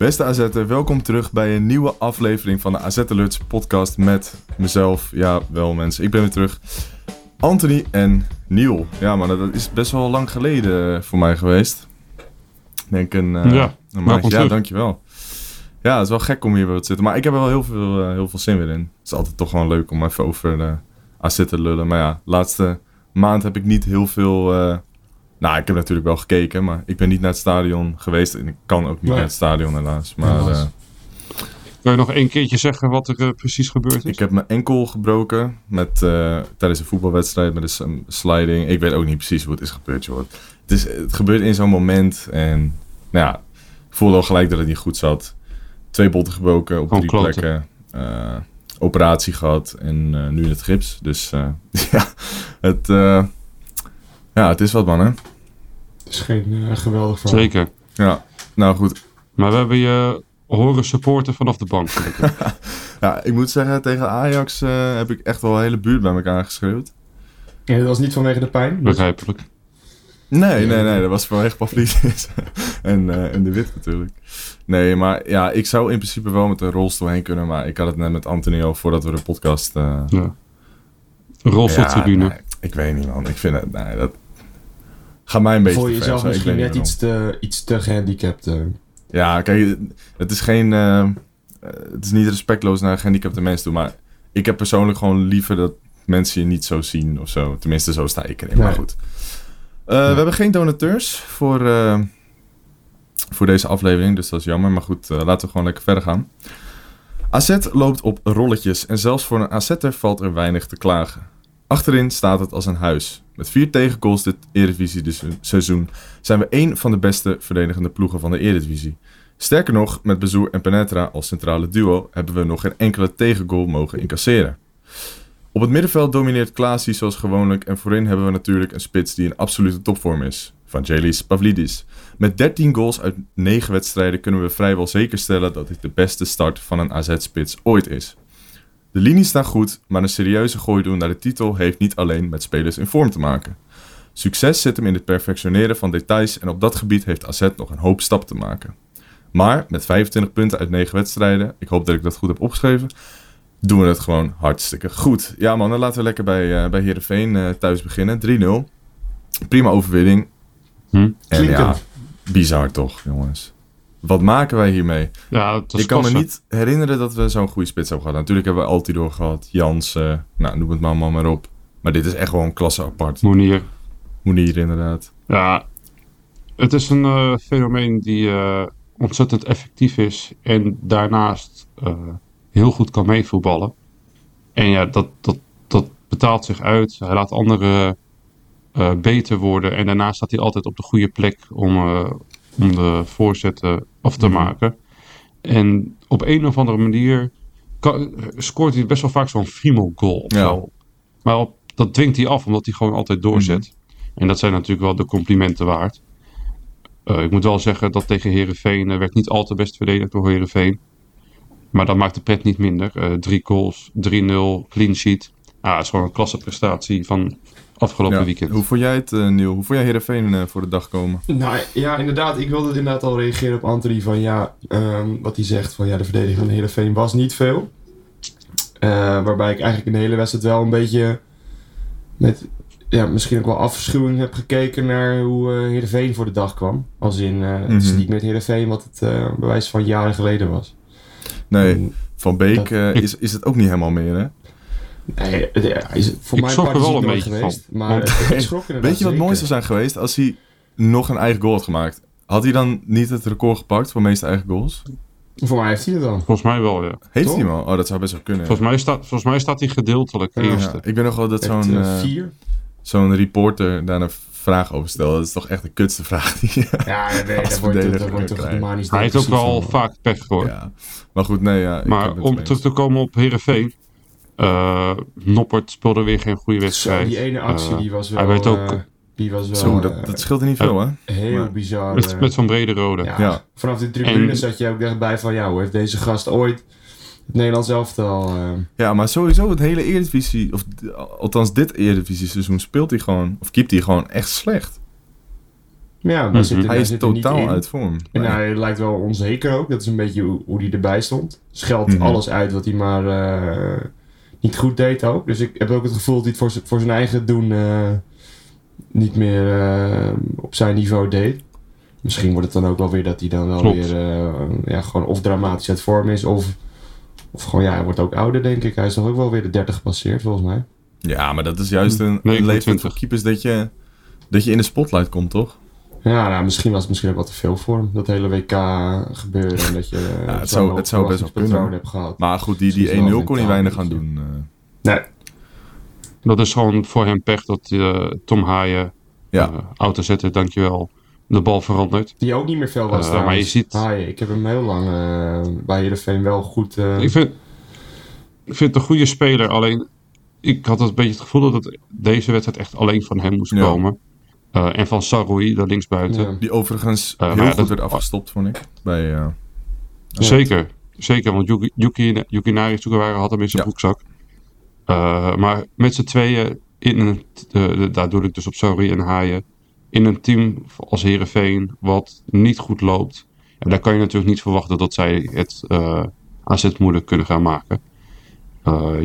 Beste AZ'er, welkom terug bij een nieuwe aflevering van de AZ Alerts podcast met mezelf. Ja, wel mensen, ik ben weer terug. Anthony en Niel. Ja, maar dat is best wel lang geleden voor mij geweest. Ik denk een, uh, Ja, een maandje. Ja, terug. dankjewel. Ja, het is wel gek om hier weer te zitten. Maar ik heb er wel heel veel, eh, heel veel zin weer in. Het is altijd toch gewoon leuk om even over de AZ te lullen. Maar ja, de laatste maand heb ik niet heel veel... eh, nou, ik heb natuurlijk wel gekeken, maar ik ben niet naar het stadion geweest. En ik kan ook niet Nee. naar het stadion helaas. Maar Helaas. eh, Kan je nog één keertje zeggen wat er eh, precies gebeurd is? ik heb mijn enkel gebroken met, eh, tijdens een voetbalwedstrijd met een sliding. Ik weet ook niet precies hoe het is gebeurd, joh. Het, is, het gebeurt in zo'n moment en nou ja, ik voelde al gelijk dat het niet goed zat. Twee botten gebroken op Gewoon drie kloten. plekken. operatie gehad en nu in het gips. Dus ja, het, ja, het is wat man, hè? Het is geen eh, geweldig verhaal. Zeker. Ja, nou goed. Maar we hebben je horen supporten vanaf de bank. Ja, ik moet zeggen, tegen Ajax eh, heb ik echt wel een hele buurt bij elkaar geschreeuwd. En dat was niet vanwege de pijn. Begrijpelijk. Nee, nee, nee, dat was vanwege Pavlidis. en, eh, en de wit natuurlijk. Nee, maar ja, ik zou in principe wel met een rolstoel heen kunnen, maar ik had het net met Anthony al voordat we de podcast... eh Ja. Rolstoeltribune. ja, nee, ik weet niet man, ik vind het, nee, dat gaat mij een beetje ver, jezelf misschien net iets te, iets te gehandicapt. eh. Ja, kijk, het is geen. eh, eh, het is niet respectloos naar gehandicapte mensen toe, maar ik heb persoonlijk gewoon liever dat mensen je niet zo zien of zo. Tenminste, zo sta ik erin. Maar goed. We hebben geen donateurs voor, voor deze aflevering, dus dat is jammer. Maar goed, laten we gewoon lekker verder gaan. AZ loopt op rolletjes en zelfs voor een AZ'er valt er weinig te klagen. Achterin staat het als een huis. Met vier tegengoals dit Eredivisie-seizoen zijn we één van de beste verdedigende ploegen van de Eredivisie. Sterker nog, met Bezoer en Penetra als centrale duo hebben we nog geen enkele tegengoal mogen incasseren. Op het middenveld domineert Klaasie zoals gewoonlijk en voorin hebben we natuurlijk een spits die in absolute topvorm is. Vangelis Pavlidis. Met 13 goals uit 9 wedstrijden kunnen we vrijwel zeker stellen dat dit de beste start van een AZ-spits ooit is. De linies staan goed, maar een serieuze gooi doen naar de titel heeft niet alleen met spelers in vorm te maken. Succes zit hem in het perfectioneren van details en op dat gebied heeft AZ nog een hoop stap te maken. Maar met 25 punten uit 9 wedstrijden, ik hoop dat ik dat goed heb opgeschreven, doen we het gewoon hartstikke goed. Ja man, dan laten we lekker bij, eh bij Heerenveen eh, thuis beginnen. 3-0. Prima overwinning. Hm? En ja, bizar toch jongens. Wat maken wij hiermee? Ja, Ik kan me niet herinneren dat we zo'n goede spits hebben gehad. Natuurlijk hebben we Altidor gehad, Jansen, nou noem het maar, maar, maar op. Maar dit is echt gewoon klasse apart. Monier. Monier inderdaad. Ja, het is een eh, fenomeen die eh, ontzettend effectief is en daarnaast eh, heel goed kan meevoetballen. En ja, dat, dat, dat betaalt zich uit. Hij laat anderen beter worden en daarnaast staat hij altijd op de goede plek om, om de voorzetten af te Mhm. maken. En op een of andere manier kan- scoort hij best wel vaak zo'n friemel goal. Ja. Maar op, dat dwingt hij af omdat hij gewoon altijd doorzet. En dat zijn natuurlijk wel de complimenten waard. Eh, ik moet wel zeggen dat tegen Herenveen werd niet al te best verdedigd door Herenveen. Maar dat maakt de pret niet minder. Eh, drie goals, 3-0, clean sheet. Ah, het is gewoon een klasse prestatie van afgelopen Ja. weekend. Hoe vond jij het, eh Niel? Hoe vond jij Heerenveen eh, voor de dag komen? Nou ja, inderdaad. Ik wilde inderdaad al reageren op Anthony van ja, ehm, wat hij zegt van ja, de verdediging van Heerenveen was niet veel. Eh, waarbij ik eigenlijk in de hele wedstrijd wel een beetje met ja, misschien ook wel afschuwing heb gekeken naar hoe eh Heerenveen voor de dag kwam. Als in, eh, het is Mhm. niet meer het Heerenveen wat het eh bewijs van jaren geleden was. Nee, En, Van Beek Dat- is, is het ook niet helemaal meer, hè? Nee, het- ja, hij is voor Ik mij schrok er wel een beetje geweest. van. Maar schrok Weet je wat zeker. mooiste zou zijn geweest? Als hij nog een eigen goal had gemaakt. Had hij dan niet het record gepakt voor meeste eigen goals? Voor mij heeft hij het dan. Volgens mij wel, ja. Heeft Toch? hij hem al? Oh, dat zou best wel kunnen. Volgens mij, staat, volgens mij staat hij gedeeltelijk Ja. eerste. Ja, ik weet nog wel dat zo'n eh, eh, zo'n reporter daar naar vraag over stel. Dat is toch echt de kutste vraag die Ja, nee, daar wordt, daar wordt toch niet Hij heeft ook wel van. vaak pech hoor. Ja. Maar goed, nee, ja. ik heb Maar om terug te komen op Herenveen. Noppert speelde weer geen goede Zo, wedstrijd. die ene actie Eh, die was wel... hij weet ook eh, die was wel Zo, eh, dat, dat scheelt er niet veel, hè? heel maar- bizar. met, eh. met Van Brede Rode. ja, Ja. Vanaf de tribune En- zat je ook echt bij van... Ja, hoe heeft deze gast ooit het Nederlands elftal... eh Ja, maar sowieso het hele Eredivisie, of althans dit Eredivisie seizoen speelt hij gewoon, of keept hij gewoon echt slecht. ja, daar Mhm. zit, Hij is totaal uit vorm. En Nee. hij lijkt wel onzeker ook. Dat is een beetje hoe, hoe hij erbij stond. Scheldt Mhm. alles uit wat hij maar eh, niet goed deed ook. Dus ik heb ook het gevoel dat hij het voor, zijn eigen doen eh, niet meer eh, op zijn niveau deed. Misschien wordt het dan ook wel weer dat hij dan wel Klopt. weer eh, ja, gewoon of dramatisch uit vorm is. Of, of gewoon, ja, hij wordt ook ouder denk ik. Hij is toch ook wel weer de 30 gepasseerd volgens mij. Ja, maar dat is juist een, een 29. leeftijd voor keepers dat je, dat je in de spotlight komt, toch? Ja, nou, misschien was het misschien ook wat te veel voor hem. Dat hele WK gebeuren. En dat je eh, Ja, het zo'n zou- het zou best wel kunnen. hebt gehad. Maar goed, die, die is het 1-0 wel kon hij weinig gaan doen. eh. Nee, Dat is gewoon voor hem pech dat eh, Tom Haaien, Ja. eh autozetter, dankjewel, de bal verandert. Die ook niet meer veel was Eh, trouwens. maar je ziet- Haaien. ik heb hem heel lang eh, bij Heerenveen wel goed... eh, Ik vind, ik vind het een goede speler, alleen ik had een beetje het gevoel dat het deze wedstrijd echt alleen van hem moest Ja. komen. Eh, en van Saroui, de linksbuiten. ja. Die overigens Eh, heel goed dat- werd afgestopt, vond ik. Bij, eh, Zeker, zeker, want Yuki, Yuki, Yukinari Sugawara had hem in zijn Ja. broekzak. Maar met z'n tweeën, in een, de- daar doe ik dus op Saroui en Haaien, in een team als Herenveen wat niet goed loopt. En daar kan je natuurlijk niet verwachten dat zij het AZ moeilijk kunnen gaan maken.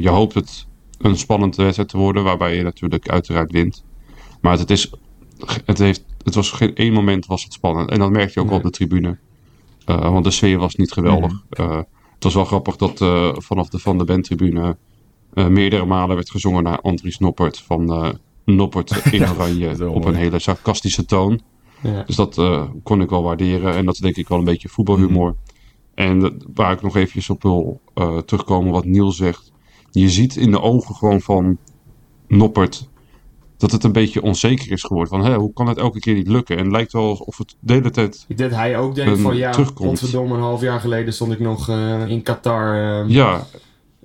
Je hoopt het een spannende wedstrijd te worden, waarbij je natuurlijk uiteraard wint. Maar het, is, het, heeft, het was geen één moment was het spannend. En dat merk je ook op de tribune. Eh, want de sfeer was niet geweldig. Eh, het was wel grappig dat eh, vanaf de Van de Ben tribune eh, meerdere malen werd gezongen naar Andries Noppert. Van Noppert in oranje op mooi. een hele sarcastische toon. Ja. Dus dat kon ik wel waarderen. En dat is denk ik wel een beetje voetbalhumor. Mhm. En waar ik nog eventjes op wil terugkomen wat Niels zegt. Je ziet in de ogen gewoon van Noppert dat het een beetje onzeker is geworden. Van hé, hoe kan het elke keer niet lukken? En het lijkt wel alsof het de hele tijd... Ik denk dat hij ook denkt Een van ja, terugkomst. godverdomme, een half jaar geleden stond ik nog eh, in Qatar eh, Ja,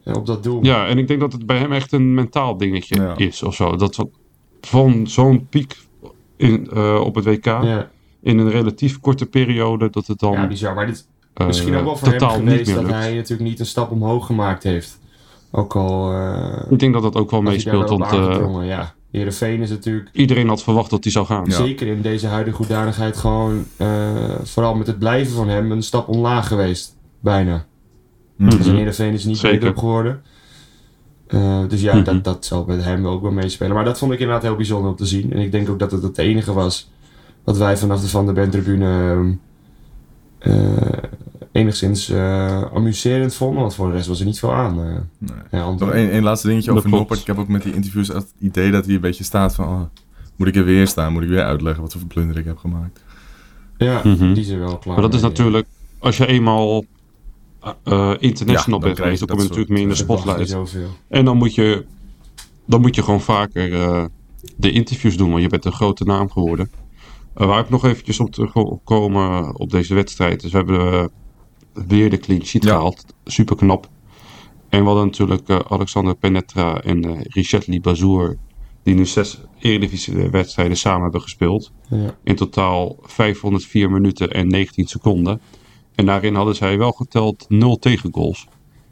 op dat doel. ja, en ik denk dat het bij hem echt een mentaal dingetje Ja. is of zo. Dat van zo'n piek in, eh, op het WK ja. in een relatief korte periode dat het dan Ja, bizar. Maar dit eh, misschien ook wel voor hem geweest meer dat lukt. hij natuurlijk niet een stap omhoog gemaakt heeft. Ook al eh Ik denk dat dat ook wel meespeelt, want eh, ja, Heerenveen is natuurlijk iedereen had verwacht dat hij zou gaan. Ja. zeker in deze huidige hoedanigheid gewoon, eh, vooral met het blijven van hem, een stap omlaag geweest. Bijna. Mhm. Dus in Heerenveen is niet Zeker. beter op geworden. Eh, dus ja, Mhm. dat, dat zal met hem ook wel meespelen. Maar dat vond ik inderdaad heel bijzonder om te zien. En ik denk ook dat het het enige was wat wij vanaf de Van der Ben tribune ehm, eh, enigszins eh, amuserend vonden. Want voor de rest was er niet veel aan. eh. Nee. Ja. Nog één één laatste dingetje over. Noppert. Ik heb ook met die interviews het idee dat hij een beetje staat van... oh, moet ik er weer staan? Moet ik weer uitleggen wat voor blunder ik heb gemaakt? Ja, Mhm. die is er wel klaar Maar dat is natuurlijk, als je eenmaal eh, international Ja, bent geweest, dan kom je natuurlijk meer in de eh. Spotlight. En dan moet je, dan moet je gewoon vaker eh, de interviews doen, want je bent een grote naam geworden. Eh, waar ik nog eventjes op terugkomen op deze wedstrijd. Dus we hebben eh, weer de clean sheet Ja. gehaald. Super knap. En we hadden natuurlijk eh, Alexander Penetra en Richard Libazour. Die nu zes Eredivisie wedstrijden samen hebben gespeeld. Ja. In totaal 504 minuten en 19 seconden. En daarin hadden zij wel geteld 0 tegengoals.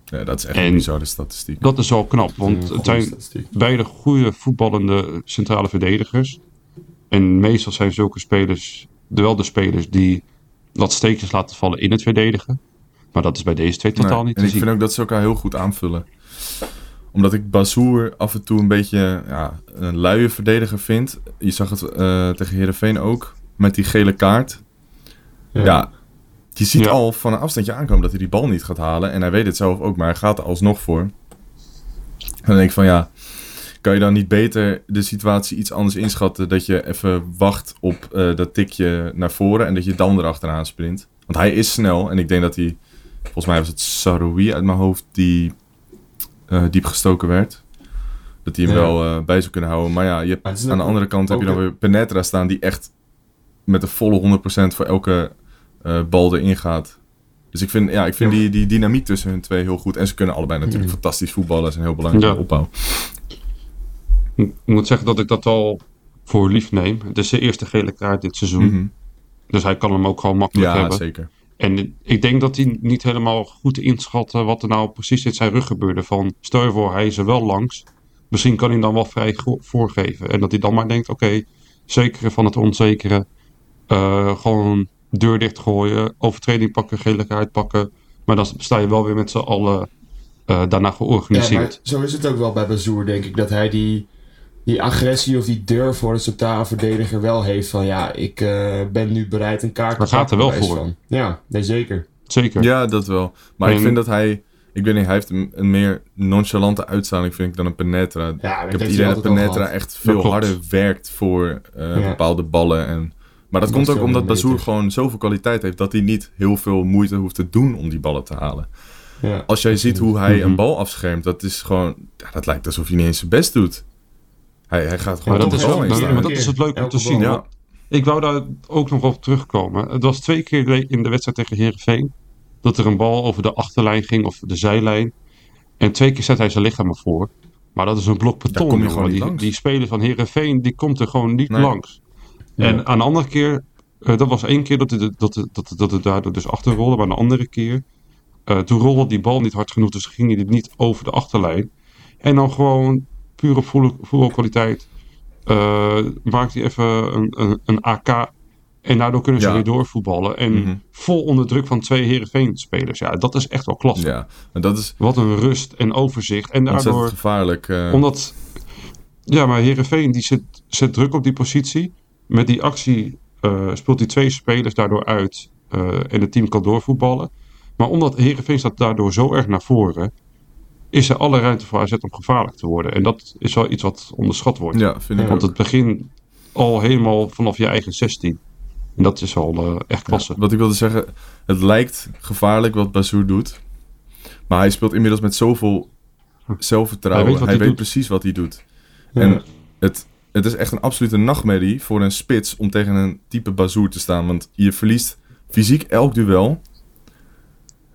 Ja, dat is echt En- een bizarre statistiek. Dat is wel knap, want het zijn beide goede voetballende centrale verdedigers. En meestal zijn zulke spelers wel de spelers die wat steekjes laten vallen in het verdedigen. Maar dat is bij deze twee totaal Nee, niet en ik vind ook dat ze elkaar heel goed aanvullen. Omdat ik Bazoer af en toe een beetje ja, een luie verdediger vind. Je zag het eh, tegen Herenveen ook. Met die gele kaart. Ja, je ziet Ja. al van een afstandje aankomen dat hij die bal niet gaat halen. En hij weet het zelf ook, maar hij gaat er alsnog voor. En dan denk ik van ja, kan je dan niet beter de situatie iets anders inschatten? Dat je even wacht op eh, dat tikje naar voren en dat je dan erachteraan sprint. Want hij is snel en ik denk dat hij, volgens mij was het Saroui uit mijn hoofd die eh, diep gestoken werd. Dat hij hem Ja. wel eh, bij zou kunnen houden. Maar ja, je hebt, is aan de andere kant heb je dan een- weer Penetra staan die echt met de volle 100% voor elke bal erin gaat. Dus ik vind, ja, ik vind die, die dynamiek tussen hun twee heel goed. En ze kunnen allebei natuurlijk Mhm. fantastisch voetballen. Ze zijn heel belangrijk Ja. opbouw. Ik moet zeggen dat ik dat al voor lief neem. Het is zijn eerste gele kaart dit seizoen. Mhm. Dus hij kan hem ook gewoon makkelijk Ja, hebben. zeker. En ik denk dat hij niet helemaal goed inschat wat er nou precies in zijn rug gebeurde. Van stel je voor, hij is er wel langs. Misschien kan hij dan wel vrij voorgeven. En dat hij dan maar denkt, oké, zekere van het onzekere. eh, gewoon deur dichtgooien, overtreding pakken, gele kaart pakken. Maar dan sta je wel weer met z'n allen eh, daarna Ja, georganiseerd. maar zo is het ook wel bij Bazoer, denk ik. Dat hij die, die agressie of die durf voor de centrale verdediger wel heeft. Van ja, ik eh, ben nu bereid een kaart te gaat er pakken, wel voor. Van. Ja, nee zeker. Zeker. Ja, dat wel. Maar ik vind dat hij... Ik weet niet, hij heeft een, een meer nonchalante uitstraling vind ik dan een Penetra. Ja, ik heb het idee dat Penetra echt veel harder werkt voor eh, Ja. bepaalde ballen. En, maar dat Dat komt ook omdat Bazoer gewoon zoveel kwaliteit heeft... dat hij niet heel veel moeite hoeft te doen om die ballen te halen. Ja. Als jij ziet hoe hij Mhm. een bal afschermt, dat is gewoon... Ja, dat lijkt alsof hij niet eens zijn best doet. Hij, hij gaat gewoon Maar dat, is, heen maar, maar dat is het leuk om te zien. want Ik wou daar ook nog op terugkomen. Het was twee keer in de wedstrijd tegen Herenveen dat er een bal over de achterlijn ging of de zijlijn. En twee keer zet hij zijn lichaam ervoor. Maar dat is een blok beton. kom je jongen. gewoon niet die, speler van Herenveen die komt er gewoon niet Nee. langs. En aan de andere keer, eh, dat was één keer dat het, dat, het, dat, het, dat het daardoor dus achterrolde. Maar aan de andere keer, eh, toen rolde die bal niet hard genoeg. Dus ging hij niet over de achterlijn. En dan gewoon puur op voetbal- voetbalkwaliteit eh, maakt hij even een, een, een AK. En daardoor kunnen ze Ja. weer doorvoetballen. En Mhm. vol onder druk van twee Heerenveen-spelers. Ja, dat is echt wel klasse. Ja, en dat is Wat een rust en overzicht. En daardoor, gevaarlijk. eh. omdat... Ja, maar Heerenveen die zet, zet druk op die positie. Met die actie eh, speelt hij twee spelers daardoor uit. en het team kan doorvoetballen. Maar omdat Heerenveen staat daardoor zo erg naar voren... is er alle ruimte voor AZ om gevaarlijk te worden. En dat is wel iets wat onderschat wordt. ja, vind ik. Want ook. het begin al helemaal vanaf je eigen 16. En dat is al eh, echt klasse. Wat ik wilde zeggen, het lijkt gevaarlijk wat Bazoer doet. Maar hij speelt inmiddels met zoveel zelfvertrouwen. Hij weet hij precies wat hij doet. Ja. En het, het is echt een absolute nachtmerrie voor een spits om tegen een type Bazoer te staan. Want je verliest fysiek elk duel.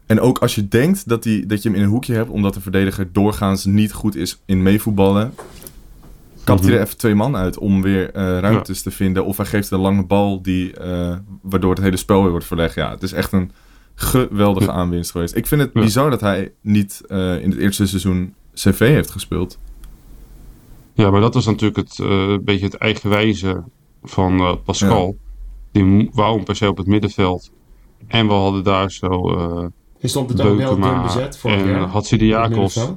En ook als je denkt dat, die, dat je hem in een hoekje hebt, omdat de verdediger doorgaans niet goed is in meevoetballen, kapt hij er even twee man uit om weer eh, ruimtes te vinden. Of hij geeft een lange bal die, eh, waardoor het hele spel weer wordt verlegd. Ja, het is echt een geweldige Ja. aanwinst geweest. Ik vind het Ja. bizar dat hij niet eh, in het eerste seizoen CV heeft gespeeld. Ja, maar dat was natuurlijk het, een beetje het eigenwijze van Pascal. Die wou hem per se op het middenveld. En we hadden daar zo Je stond het ook wel dun bezet vorig en jaar. Op het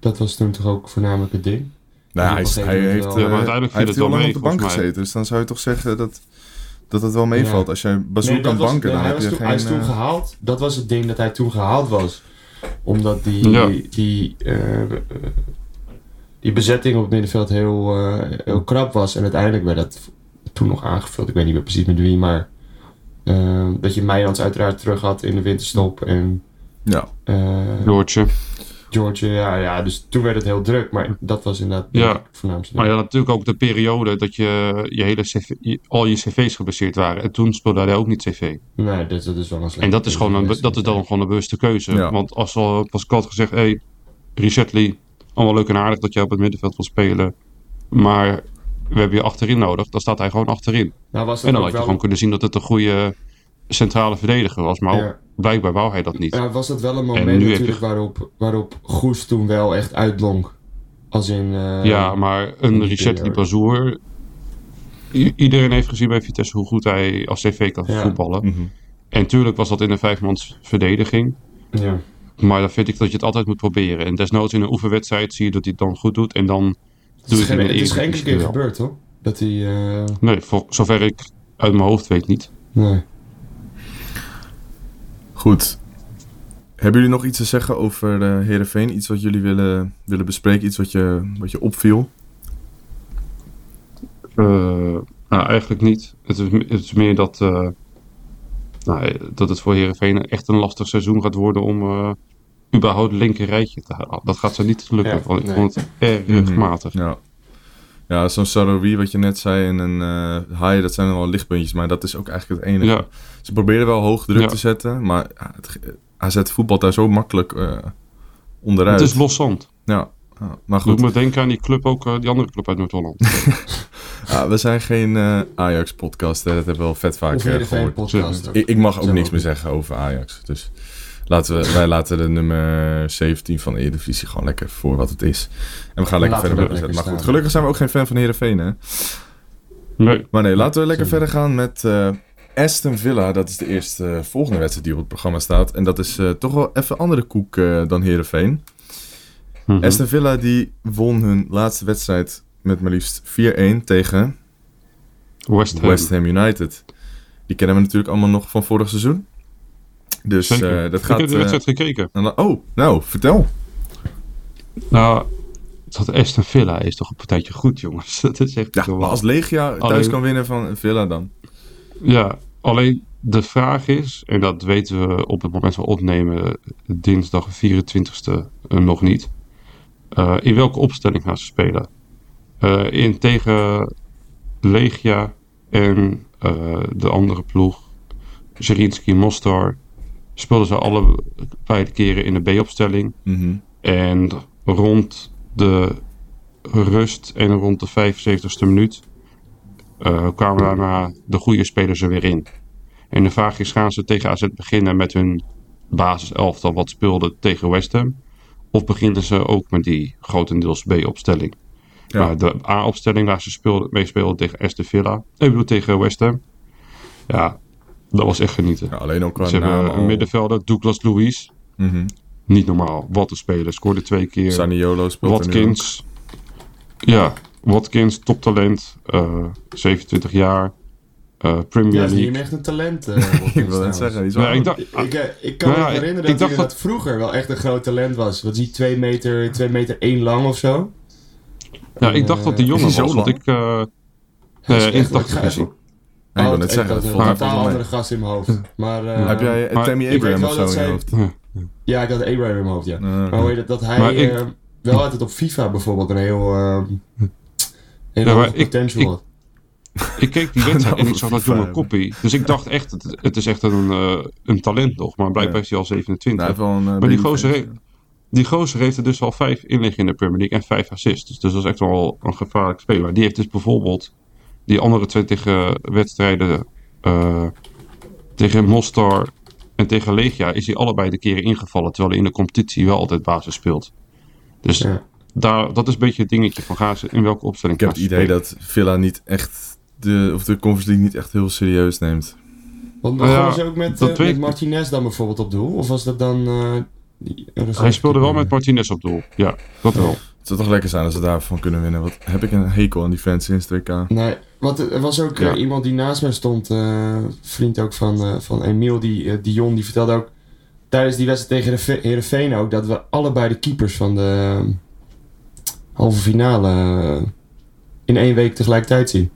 Dat was toen toch ook voornamelijk het ding. Nou, hij, hij heeft, wel- eh, Ja, maar uiteindelijk hij viel heeft het heel wel lang mee, op de bank gezeten. Dus dan zou je toch zeggen dat, dat het wel meevalt. Ja. Als jij Bazoer Nee, dat kan banken, nee, dan hij, heb je toen, geen... hij is toen eh, gehaald. Dat was het ding dat hij toen gehaald was. Omdat die, Ja. die, eh, die bezetting op het middenveld heel, eh, heel krap was. En uiteindelijk werd dat toen nog aangevuld. Ik weet niet meer precies met wie, maar eh, dat je Meijans uiteraard terug had in de winterstop. En ja, eh Noortje. George, ja, ja, dus toen werd het heel druk. Maar dat was inderdaad Ja. het voornaamste. Maar ja, natuurlijk ook de periode dat je, je hele CV, je- al je cv's geblesseerd waren. En toen speelde hij ook niet cv. Nee, dat, dat is wel een slechte En dat is, gewoon een, dat is dan gewoon een bewuste keuze. Ja. Want als al Pascal had gezegd, hey, Richard Lee, allemaal leuk en aardig dat jij op het middenveld wil spelen. Maar we hebben je achterin nodig. Dan staat hij gewoon achterin. Nou, was En dan had je wel- gewoon kunnen zien dat het een goede centrale verdediger was. Maar Ja. blijkbaar wou hij dat niet. Ja, was dat wel een En moment je- natuurlijk waarop, waarop Goes toen wel echt uitblonk. Als in... eh, Ja, maar een die Richard periode. Bazour. I- iedereen heeft gezien bij Vitesse hoe goed hij als CV kan Ja. voetballen. mhm. En tuurlijk was dat in een vijfmans verdediging. Ja. Maar dan vind ik dat je het altijd moet proberen. En desnoods in een oefenwedstrijd zie je dat hij het dan goed doet. En dan doe het geen, is geen enkele keer wel. gebeurd, hoor. Dat hij... eh, Nee, voor zover ik uit mijn hoofd weet niet. nee. Goed. Hebben jullie nog iets te zeggen over uh, Heerenveen? Iets wat jullie willen, willen bespreken? Iets wat je, wat je opviel? Eh, nou, eigenlijk niet. Het is, het is meer dat, eh, nou, dat het voor Herenveen echt een lastig seizoen gaat worden om, eh, überhaupt linker rijtje te halen. Dat gaat ze niet lukken, Ja, want ik nee. vond het erg Mhm. matig. Ja. Ja, zo'n Saroui, wat je net zei, en een eh Haai, dat zijn wel lichtpuntjes, maar dat is ook eigenlijk het enige. Ja. Ze probeerden wel hoog druk Ja. te zetten, maar ja, het, AZ voetbalt daar zo makkelijk eh, onderuit. Het is los zand. Ja, ja, maar Doe goed. me denken aan die club ook, eh, die andere club uit Noord-Holland. Ja, we zijn geen eh, Ajax-podcast, dat hebben we wel vet vaak eh, gehoord. Ik, ik mag ook niks ook. meer zeggen over Ajax. Dus laten we, wij laten de nummer 17 van de Eredivisie gewoon lekker voor wat het is. En we gaan lekker Laten verder met Maar goed, gelukkig zijn we ook geen fan van Heerenveen, hè? Nee. Maar nee, laten we lekker verder gaan met eh, Aston Villa. Dat is de eerste eh, volgende wedstrijd die op het programma staat. En dat is eh, toch wel even andere koek eh, dan Heerenveen. Mhm. Aston Villa die won hun laatste wedstrijd met maar liefst 4-1 tegen West Ham. West Ham United. Die kennen we natuurlijk allemaal nog van vorig seizoen. Dus eh, dat ik gaat... heb de eh, wedstrijd gekeken. oh, nou, vertel. Nou, dat Aston Villa is toch een partijtje goed, jongens. Dat is echt Ja, maar als Legia thuis Alleen- kan winnen van Villa dan. Ja, alleen de vraag is, en dat weten we op het moment van opnemen, dinsdag 24e eh, nog niet. In welke opstelling gaan ze spelen? In tegen Legia en de andere ploeg, Zerinski Mostar, speelden ze alle beide keren in de B-opstelling. Mhm. En rond de rust en rond de 75ste minuut eh, kwamen daarna de goede spelers er weer in. En de vraag is, gaan ze tegen AZ beginnen met hun basiselftal wat speelde tegen West Ham? Of beginnen ze ook met die grotendeels B-opstelling? Ja. Maar de A-opstelling waar ze speelden, mee speelden tegen Aston Villa, eh, ik bedoel tegen West Ham, ja, dat was echt genieten. Ja, alleen ook qua ze hebben naam een middenvelder, Douglas Luiz, Mhm. niet normaal. Wat een speler, scoorde twee keer. Saniolo speelt. Watkins. Ja, Watkins, toptalent. eh 27 jaar. eh, Premier Ja, is niet echt een talent. eh, Ik Watkins wil net trouwens. zeggen, ik dacht, Ik, eh, ik kan Nou me herinneren ik dat dacht hij dat- dat vroeger wel echt een groot talent was. Wat is hij, 2 meter, 2 meter 1 lang of zo? ja, ik dacht dat die Eh, jongen was. zo Want ik, eh Hij is eh, in echt- de ik ga 80 even- Ja, ik wil Oh, net zeggen, dat een totaal andere gast in mijn hoofd. Maar, eh, Heb jij Maar Tammy ik weet Abraham wel of zo dat in je hoofd? Ja, ik had Abraham in mijn hoofd, ja. Eh, Maar hoe heet het, dat hij ik- eh, wel altijd op FIFA bijvoorbeeld een heel... eh hele Ja, potential ik- had. ik keek die wedstrijd en ik zag dat jonge koppie. Dus ik dacht echt, het, het is echt een, eh, een talent nog. Maar blijkbaar Ja. is hij al nou, 27. hij heeft wel een, eh, Maar die gozer, heeft, die gozer heeft er dus al vijf inliggen in de Premier League en vijf assists. Dus dat is echt wel een gevaarlijk speler. Die heeft dus bijvoorbeeld die andere twee tegen wedstrijden eh, tegen Mostar en tegen Legia is hij allebei de keren ingevallen. Terwijl hij in de competitie wel altijd basis speelt. Dus Ja. daar, dat is een beetje het dingetje van gaan ze in welke opstelling Ik heb het idee spelen. dat Villa niet echt de, of de Conference League niet echt heel serieus neemt. Want Nou ja, begonnen ze ook met, dat eh, met. Martinez dan bijvoorbeeld op doel? Of was dat dan... eh, Hij speelde wel met Martinez op doel. Ja, dat wel. Het zou toch lekker zijn als ze daarvan kunnen winnen. Wat heb ik een hekel aan die fans sinds 2K. Nee, want er was ook eh, Ja. iemand die naast mij stond, eh, vriend ook van, eh van Emiel, die, Dion, die vertelde ook tijdens die wedstrijd tegen Heerenveen ook, dat we allebei de keepers van de eh, halve finale in één week tegelijkertijd zien.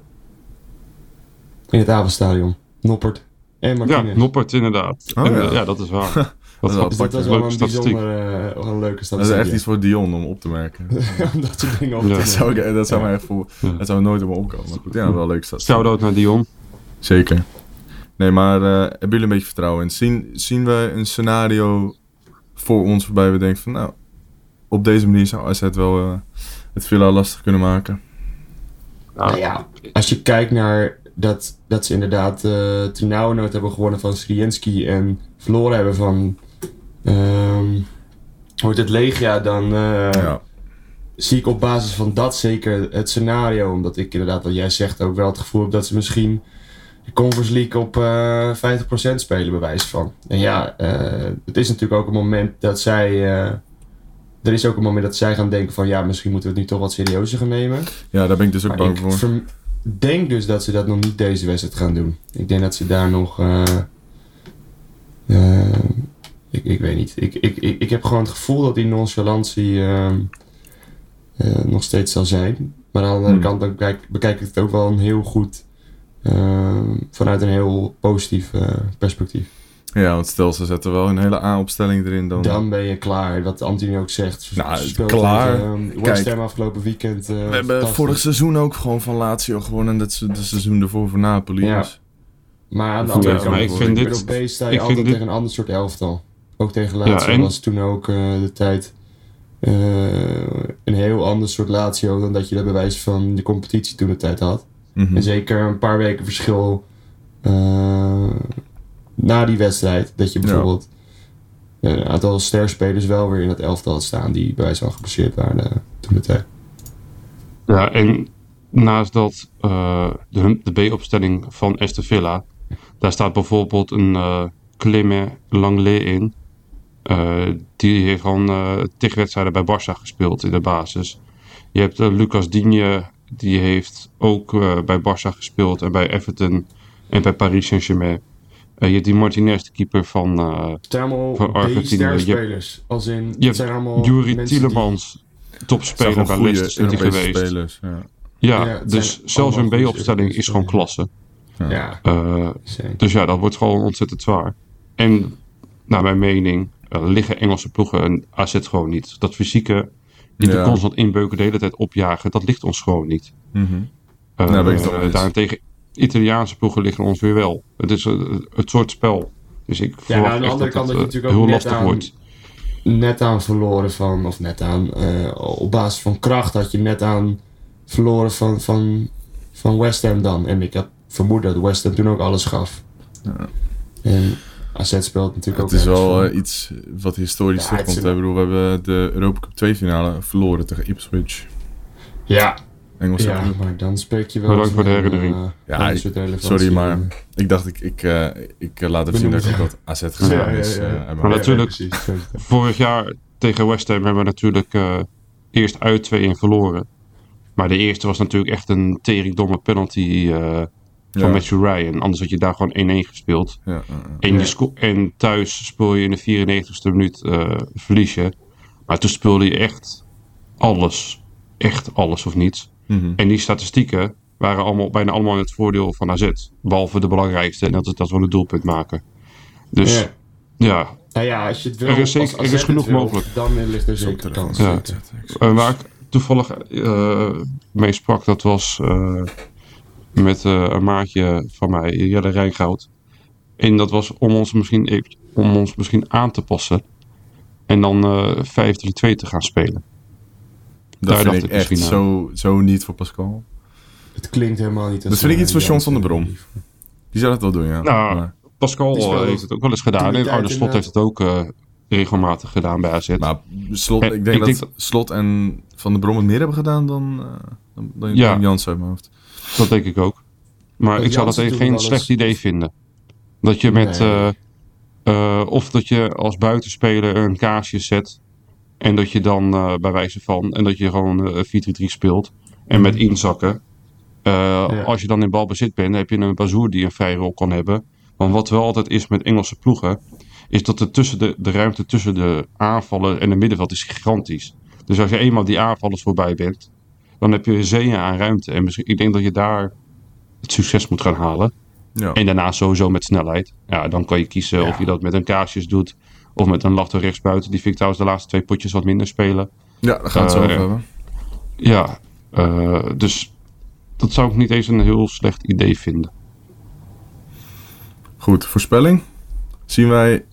In het avondstadion. Noppert en Ja, Martinez. Noppert inderdaad. Oh, En, ja. ja, dat is waar. Dat, is dat apart, wel leuke een statistiek. bijzonder, eh, wel een leuke Dat is statistiek. echt iets voor Dion om op te merken. Om dat soort dingen op te Ja. dat zou, ik, dat zou Ja. mij echt voor, Ja. dat zou nooit op me opkomen. Maar goed, ja, wel leuk staat. Shout-out naar Dion. Zeker. Nee, maar eh, hebben jullie een beetje vertrouwen in? Zien, zien we een scenario voor ons waarbij we denken van nou, op deze manier zou AZ wel eh, het Villa lastig kunnen maken? Nou ja, als je kijkt naar dat, dat ze inderdaad eh Trinauwenoot hebben gewonnen van Srienski en verloren hebben van ehm wordt het Legia, dan eh, ja. zie ik op basis van dat zeker het scenario. Omdat ik inderdaad, wat jij zegt, ook wel het gevoel heb dat ze misschien de Conference League op eh 50% spelen, bij wijze van. En ja, eh, het is natuurlijk ook een moment dat zij. er is ook een moment dat zij gaan denken van ja, misschien moeten we het nu toch wat serieuzer gaan nemen. ja, daar ben ik dus ook bang ik voor. verm- denk dus dat ze dat nog niet deze wedstrijd gaan doen. Ik denk dat ze daar nog. Ik, ik weet niet. Ik, ik, ik, ik heb gewoon het gevoel dat die nonchalantie ehm, eh, nog steeds zal zijn. Maar aan de andere Hmm. kant dan bekijk, bekijk ik het ook wel een heel goed. ehm, vanuit een heel positief eh, perspectief. Ja, want stel ze zetten wel een hele A-opstelling erin, dan... Dan ben je klaar. Wat Anthony ook zegt. Nou, Speelt klaar. tegen, West Kijk. Ham afgelopen weekend. eh, We hebben vorig seizoen ook gewoon van Lazio gewonnen. En dat seizoen ervoor voor Napoli. Ja. Dus. Maar aan de andere maar kant, ik vind dit- Europees sta je ik altijd vind dit- tegen een ander soort elftal. Ook tegen Lazio en- was toen ook eh, de tijd eh, een heel ander soort Lazio dan dat je dat bij wijze van de competitie toen de tijd had. Mhm. En zeker een paar weken verschil eh, na die wedstrijd. Dat je bijvoorbeeld een aantal sterspelers wel weer in het elftal had staan die bij wijze van geblesseerd waren toen de tijd. Ja, en naast dat de, de B-opstelling van Aston Villa, daar staat bijvoorbeeld een eh Clément Langlais in. Eh, die heeft gewoon eh tig wedstrijden bij Barça gespeeld in de basis. Je hebt eh, Lucas Digne, die heeft ook eh, bij Barça gespeeld en bij Everton en bij Paris Saint-Germain. Eh, je hebt die Martinez, de keeper van eh Het zijn allemaal Van Argentinië. Als in, Je hebt zijn allemaal Juri mensen Tielemans, zijn topspeler bij Leicester City Europese geweest. spelers. Ja. Ja, dus zelfs een B-opstelling is gewoon klasse. Die, ja, Eh, dus ja, dat wordt gewoon ontzettend zwaar. En naar mijn mening liggen Engelse ploegen en AZ gewoon niet. Dat fysieke, die Ja. constant inbeuken, de hele tijd opjagen, dat ligt ons gewoon niet. Mhm. Eh, Nou, daarentegen, Italiaanse ploegen liggen ons weer wel. Het is eh, het soort spel. Dus ik verwacht aan de andere dat kant het dat je eh, natuurlijk ook heel net lastig aan- wordt. net aan verloren van, of net aan, eh, op basis van kracht had je net aan verloren van, van, van West Ham dan. En ik had vermoed dat West Ham toen ook alles gaf. En AZ speelt natuurlijk Het is ook wel eh, iets wat historisch Ja, terugkomt. Ik bedoel, we hebben de Europa Cup 2 finale verloren tegen Ipswich. Ja, Engelse ja, maar dan spreek je wel... Bedankt voor de herinnering. eh, Ja, ik-. Sorry, maar ik dacht ik, ik, eh, ik laat even zien dat ik ook wat AZ gezien Ja, ja, is. ja. eh, Ja, en Maar maar- natuurlijk-. Vorig jaar tegen West Ham hebben we natuurlijk eh, eerst uit 2-1 verloren. Maar de eerste was natuurlijk echt een teringdomme penalty eh, van Ja. Matthew Ryan. Anders had je daar gewoon 1-1 gespeeld. Ja. En, je en thuis speel je in de 94ste minuut eh verlies je. Maar toen speelde je echt alles. Echt alles of niets. Mhm. En die statistieken waren allemaal, bijna allemaal in het voordeel van AZ. Behalve de belangrijkste. En dat is dat we een doelpunt maken. Dus Ja. ja, Nou ja, als je het wil, Er is zeker- er is genoeg wil, mogelijk. Dan ligt er zeker kans. Ja. Uh, waar ik toevallig eh, mee sprak, dat was eh, met eh, een maatje van mij, Jelle Rijngoud. En dat was om ons misschien, om ons misschien aan te passen. En dan eh 5-3-2 te gaan spelen. Dat Daar vind dacht ik ik echt aan. zo, zo niet voor Pascal. Het klinkt helemaal niet als... Dat vind ik eh, iets voor John van der Jansen. Brom. Die zou dat wel doen, ja. Nou, Maar, Pascal eh, heeft het ook wel eens gedaan. En Arne Slot heeft het ook eh, regelmatig gedaan bij AZ. maar Slot, Eh, ik denk ik dat denk Slot en Van der Brom het meer hebben gedaan dan, eh dan, dan Ja. dan Jansen uit mijn hoofd. Dat denk ik ook. Maar ik zou dat geen slecht idee vinden. Dat je met. Nee. eh, eh, of dat je als buitenspeler een kaasje zet. En dat je dan eh, bij wijze van. En dat je gewoon eh 4-3-3 speelt. En met inzakken. eh, Ja. Als je dan in balbezit bent, heb je een bazoer die een vrije rol kan hebben. Want wat wel altijd is met Engelse ploegen. Is dat er tussen de, de ruimte tussen de aanvallen en de middenveld is gigantisch. Dus als je eenmaal die aanvallers voorbij bent. Dan heb je zeeën aan ruimte. En misschien, ik denk dat je daar het succes moet gaan halen. Ja. En daarna sowieso met snelheid. Ja, dan kan je kiezen of je dat met een kaarsjes doet. Of met een lachter rechtsbuiten. Die vind ik trouwens de laatste twee potjes wat minder spelen. ja, daar gaan we het zo Eh, over hebben. Ja, eh, dus dat zou ik niet eens een heel slecht idee vinden. Goed, voorspelling. Zien wij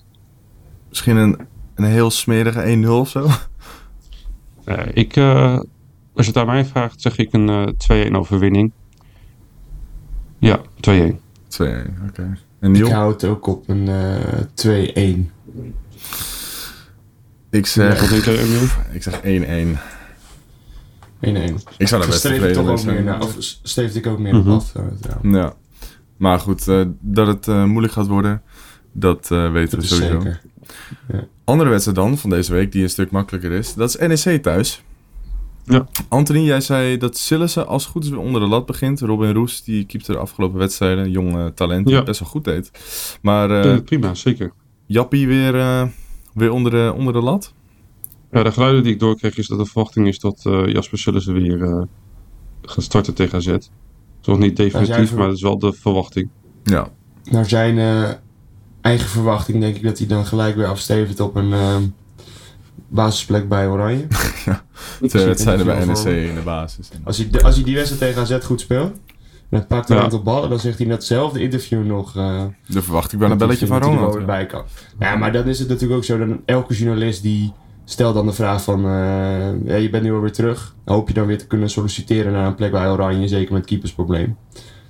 misschien een, een heel smerige 1-0 of zo? Eh, ik, als je het aan mij vraagt, zeg ik een eh 2-1 overwinning. Ja, 2-1. 2-1, oké. En Ik Niel? hou het ook op een eh 2-1. Ik zeg, Wat denk jij, Emiel? ik zeg 1-1. 1-1. Ik zou daar best tevreden zijn. naar, of ik ook meer Mhm. op af. ja. Ja. Maar goed, eh, dat het eh, moeilijk gaat worden, dat eh, weten Dat we sowieso. zeker. Andere wedstrijd dan, van deze week, die een stuk makkelijker is. Dat is NEC thuis. Ja. Anthony, jij zei dat Sillissen als het goed is weer onder de lat begint. Robin Roes, die keepte de afgelopen wedstrijden. Jong eh, talent, die Ja. het best wel goed deed. Maar eh, Eh, prima, zeker. Jappie weer, eh, weer onder, de, onder de lat? Ja, de geluiden die ik doorkreeg is dat de verwachting is dat eh, Jasper Sillissen weer eh, gaat starten tegen AZ. Het is nog niet definitief, zijn ver- maar dat is wel de verwachting. Ja. Naar zijn eh, eigen verwachting denk ik dat hij dan gelijk weer afstevend op een ehm, basisplek bij Oranje. Twee wedstrijden bij interview NEC in de basis. Als hij, als hij die wedstrijd tegen AZ goed speelt, en hij pakt een Ja. aantal ballen, dan zegt hij in datzelfde interview nog... eh, Dan verwacht ik wel een belletje van Ronald. er bij kan. Ja, maar dan is het natuurlijk ook zo dat elke journalist die stelt dan de vraag van... eh, ja, je bent nu alweer terug. Hoop je dan weer te kunnen solliciteren naar een plek bij Oranje, zeker met keepersprobleem.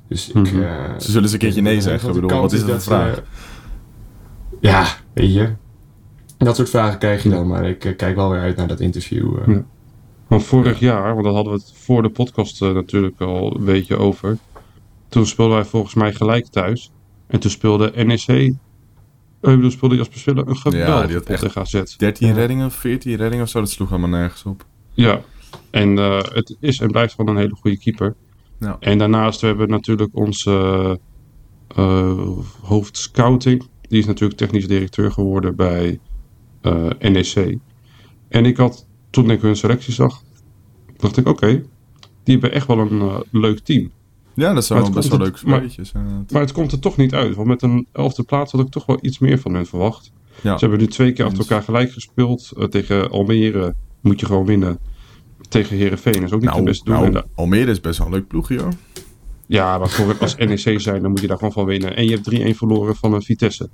Dus ik... Mhm. eh, Ze zullen eens een keertje nee zeggen. Bedoel, wat is dat vraag? ja, weet je. Dat soort vragen krijg je dan, maar ik eh, kijk wel weer uit naar dat interview. eh. Ja. Want vorig jaar, want daar hadden we het voor de podcast eh, natuurlijk al een beetje over. Toen speelden wij volgens mij gelijk thuis. En toen speelde NEC, ik bedoel, speelde Jasper Zwille een pot echt- tegen AZ. 13 Ja. reddingen, 14 reddingen of zo, dat sloeg helemaal nergens op. Ja, en eh, het is en blijft gewoon een hele goede keeper. Ja. En daarnaast we hebben natuurlijk onze eh hoofd scouting. Die is natuurlijk technisch directeur geworden bij NEC. En ik had, toen ik hun selectie zag, dacht ik oké, die hebben echt wel een eh, leuk team. Ja, dat zijn wel best wel leuke maar- spelletjes. inderdaad. Maar het komt er toch niet uit. Want met een elfde plaats had ik toch wel iets meer van hen verwacht. Ja. Ze hebben nu twee keer achter elkaar gelijk gespeeld. Eh, tegen Almere moet je gewoon winnen. Tegen Herenveen is ook niet de Nou, beste doen. En nou Almere is best wel een leuk ploegje hoor. Ja, maar voor, als NEC zijn, dan moet je daar gewoon van winnen. En je hebt 3-1 verloren van een Vitesse.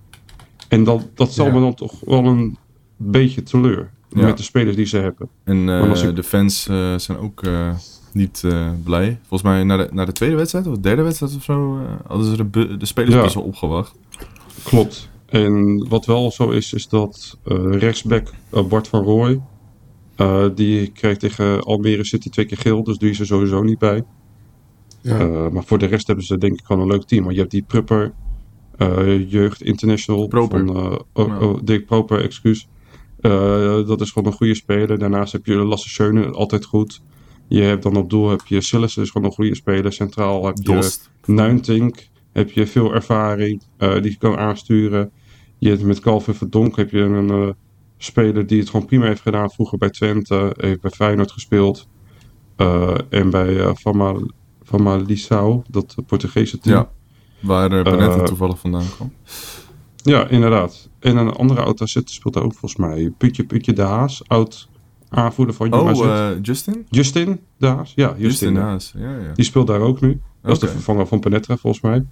En dat, dat zal Ja. me dan toch wel een beetje teleur. Ja. Met de spelers die ze hebben. En eh, ik- de fans eh, zijn ook eh, niet eh, blij. Volgens mij na de, na de tweede wedstrijd of de derde wedstrijd of zo eh, hadden ze de, de spelers Ja. best wel opgewacht. Klopt. En wat wel zo is, is dat eh, rechtsback Bart van Rooij... eh, die kreeg tegen Almere City twee keer geel. Dus die is er sowieso niet bij. Ja. Eh, maar voor de rest hebben ze denk ik gewoon een leuk team. Want je hebt die Prupper, eh, Jeugd International. Proper. Van, eh, oh, oh, Dick Proper, excuus. Eh, dat is gewoon een goede speler. Daarnaast heb je Lasse Schöne, altijd goed. Je hebt dan op doel heb je Sillis, is gewoon een goede speler. Centraal heb je. Nuintink. Heb je veel ervaring eh, die je kan aansturen. Je hebt met Calvin Verdonk heb je een eh, speler die het gewoon prima heeft gedaan. Vroeger bij Twente, heeft bij Feyenoord gespeeld. En bij eh Fama, Famalicão, dat Portugese team. Ja. Waar uh, Benetta toevallig vandaan kwam. Ja, inderdaad. En een andere oud AZ speelt daar ook volgens mij. Putje Putje de Haas, oud aanvoerder van. Oh, eh, Justin? Justin de Haas? Ja, Justin. Justin ja. Haas. Ja, ja. Die speelt daar ook nu. Dat is de vervanger van Penetra volgens mij.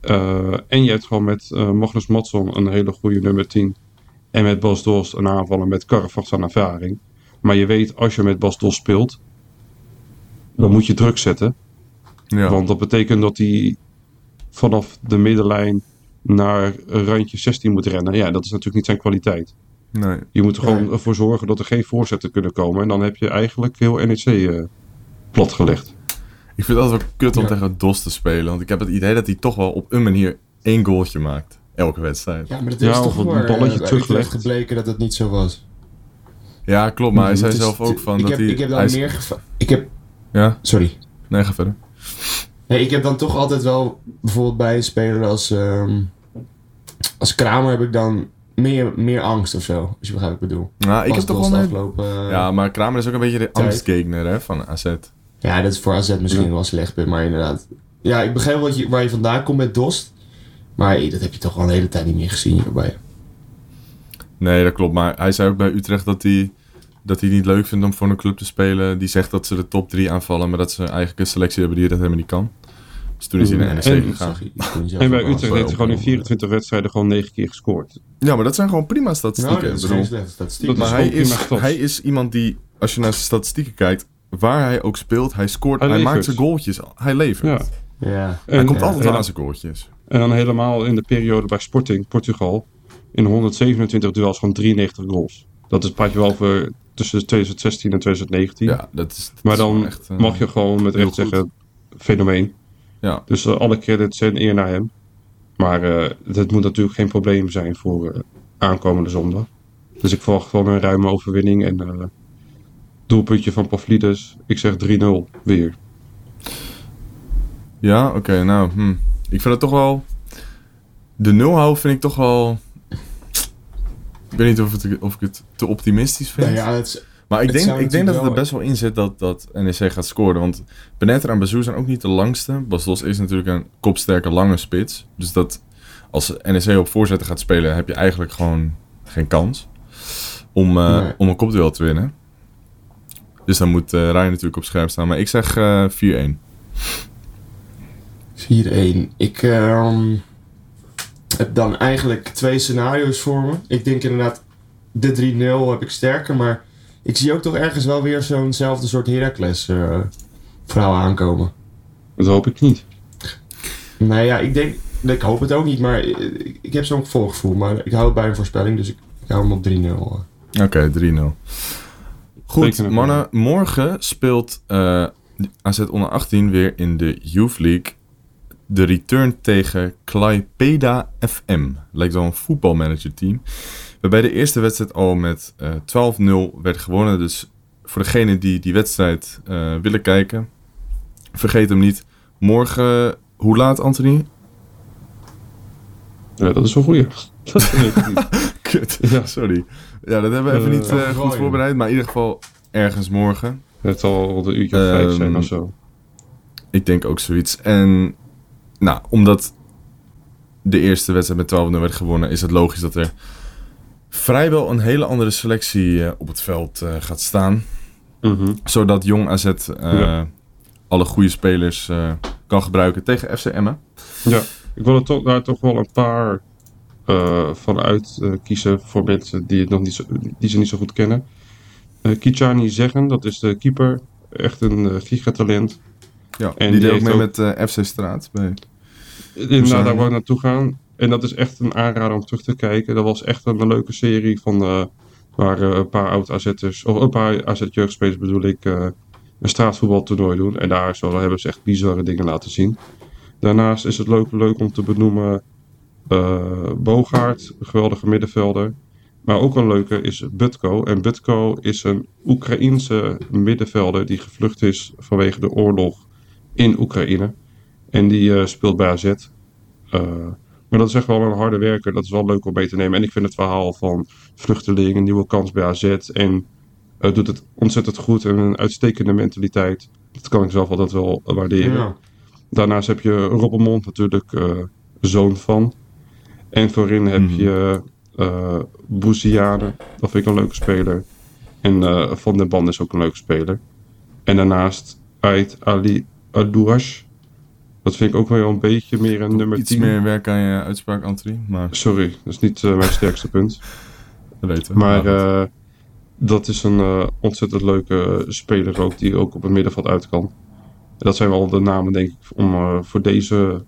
Eh, en je hebt gewoon met eh, Magnus Matson een hele goede nummer 10. En met Bas Dost een aanvaller met Caravaggio aan ervaring. Maar je weet, als je met Bas Dost speelt, dan moet je druk zetten. Ja. Want dat betekent dat hij vanaf de middenlijn naar een randje 16 moet rennen. Ja, dat is natuurlijk niet zijn kwaliteit. Nee. Je moet er gewoon Nee. ervoor zorgen dat er geen voorzetten kunnen komen. En dan heb je eigenlijk heel NEC eh platgelegd. Ik vind het altijd wel kut om Ja. tegen Dos te spelen. Want ik heb het idee dat hij toch wel op een manier één goaltje maakt. Elke wedstrijd. Ja, Ja, maar het Ja, is of toch een maar, eh, balletje teruggelegd. gebleken dat het niet zo was. klopt. Maar hij zei Het is- zelf ook van ik dat heb, hij... Ik heb dan hij is- meer Ik heb... Ja? Sorry. Nee, ga verder. Nee, ik heb dan toch altijd wel... Bijvoorbeeld bij een speler als... ehm, als Kramer heb ik dan meer, meer angst of zo. Als je begrijpt wat ik bedoel. Nou, ik heb toch wel een... afgelopen... eh, Ja, maar Kramer is ook een beetje de angstgegner hè, van AZ. Ja, dat is voor AZ misschien wel slecht maar inderdaad. Ja, ik begrijp wat je, waar je vandaan komt met Dost. Maar hey, dat heb je toch al een hele tijd niet meer gezien hierbij. Nee, dat klopt. Maar hij zei ook bij Utrecht dat hij, dat hij niet leuk vindt om voor een club te spelen. Die zegt dat ze de top 3 aanvallen, maar dat ze eigenlijk een selectie hebben die dat helemaal niet kan. Dus toen is hij naar NEC En- gegaan. En bij. Utrecht heeft hij gewoon in 24 wedstrijden gewoon 9 keer gescoord. Ja, maar dat zijn gewoon prima Nou, statistieken. dat is geen slechte statistiek. Dat maar is hij is, hij is iemand die, als je naar zijn statistieken kijkt, waar hij ook speelt, hij scoort, Hij hij, maakt zijn goaltjes. Hij levert. Ja. Ja. Hij En, komt ja, altijd ja. aan zijn goaltjes. En dan helemaal in de periode bij Sporting, Portugal. In 127 duels gewoon 93 goals. Dat is praat je wel over tussen 2016 en 2019. Ja, dat is, dat maar dan echt, eh, mag je gewoon met recht zeggen, fenomeen. Ja. Dus eh, alle credits en eer naar hem. Maar eh het moet natuurlijk geen probleem zijn voor eh, aankomende zondag. Dus ik verwacht gewoon een ruime overwinning. En eh doelpuntje van Pavlidis. Ik zeg 3-0 weer. Ja, oké, nou, hm. ik vind het toch wel... De nul houden vind ik toch wel... Ik weet niet of, het, of ik het te optimistisch vind. Nou ja, het is- maar ik denk, ik denk dat het er best wel in zit dat, dat NEC gaat scoren. Want Benetter en Bazou zijn ook niet de langste. Bas Dos is natuurlijk een kopsterke lange spits. Dus dat, als NEC op voorzetten gaat spelen, heb je eigenlijk gewoon geen kans om, eh, Nee. om een kopduel te winnen. Dus dan moet eh Ryan natuurlijk op scherp staan. Maar ik zeg eh 4-1. 4-1. Ik ehm, heb dan eigenlijk twee scenario's voor me. Ik denk inderdaad, de 3-0 heb ik sterker, maar ik zie ook toch ergens wel weer zo'nzelfde soort Heracles eh verhaal aankomen. Dat hoop ik niet. Nou ja, ik denk, ik hoop het ook niet, maar ik, ik heb zo'n voorgevoel. Maar ik hou het bij een voorspelling, dus ik, ik hou hem op 3-0. Oké, 3-0. Goed, mannen. Morgen speelt eh AZ onder 18 weer in de Youth League. De return tegen Klaipeda FM. Lijkt wel een voetbalmanager team. Waarbij de eerste wedstrijd al met eh 12-0 werd gewonnen. Dus voor degenen die die wedstrijd eh, willen kijken, vergeet hem niet. Morgen, hoe laat Anthony? Ja, dat is wel goeie. Dat weet ik niet. Kut, Ja. sorry. Ja, dat hebben we even Eh, niet eh, goed voorbereid. Maar in ieder geval ergens morgen. Het zal rond een uurtje of vijf zijn Ehm, of zo. Ik denk ook zoiets. En nou, omdat de eerste wedstrijd met 12-0 werd gewonnen, is het logisch dat er vrijwel een hele andere selectie eh, op het veld eh, gaat staan. Mhm. Zodat Jong AZ eh, Ja. alle goede spelers kan gebruiken tegen FC Emmen. Ja, ik wil er toch, daar toch wel een paar van uit eh, kiezen voor mensen die, het nog niet zo, die ze niet zo goed kennen. Kichani Zeggen, dat is de keeper. Echt een gigatalent. Ja, En die, die deed ook mee ook- met eh, FC Straat. Bij... Inderdaad, daar wou ik naartoe gaan. En dat is echt een aanrader om terug te kijken. Dat was echt een, leuke serie van eh, waar eh, een paar oud AZ'ers, of een paar AZ-jeugdspelers bedoel ik, een straatvoetbaltoernooi doen. En daar zo hebben ze echt bizarre dingen laten zien. Daarnaast is het leuk, leuk om te benoemen Bogaert, een geweldige middenvelder. Maar ook een leuke is Butko. En Butko is een Oekraïense middenvelder die gevlucht is vanwege de oorlog in Oekraïne. En die eh, speelt bij AZ. Eh, maar dat is echt wel een harde werker. Dat is wel leuk om mee te nemen. En ik vind het verhaal van vluchteling, een nieuwe kans bij AZ. En eh, doet het ontzettend goed en een uitstekende mentaliteit. Dat kan ik zelf altijd wel waarderen. Ja. Daarnaast heb je Robbenmond natuurlijk, eh, zoon van. En voorin heb Mhm. je eh Bouziane, dat vind ik een leuke speler. En eh, Van den Ban is ook een leuke speler. En daarnaast Ait Ali Adouash. Dat vind ik ook wel een beetje meer een nummer Iets 10. meer werk aan je uitspraak, Anthony. Maar Sorry, dat is niet eh, mijn sterkste punt. dat weten we. Maar eh, dat is een eh, ontzettend leuke speler ook, die ook op het middenveld uit kan. En dat zijn wel de namen, denk ik, om voor deze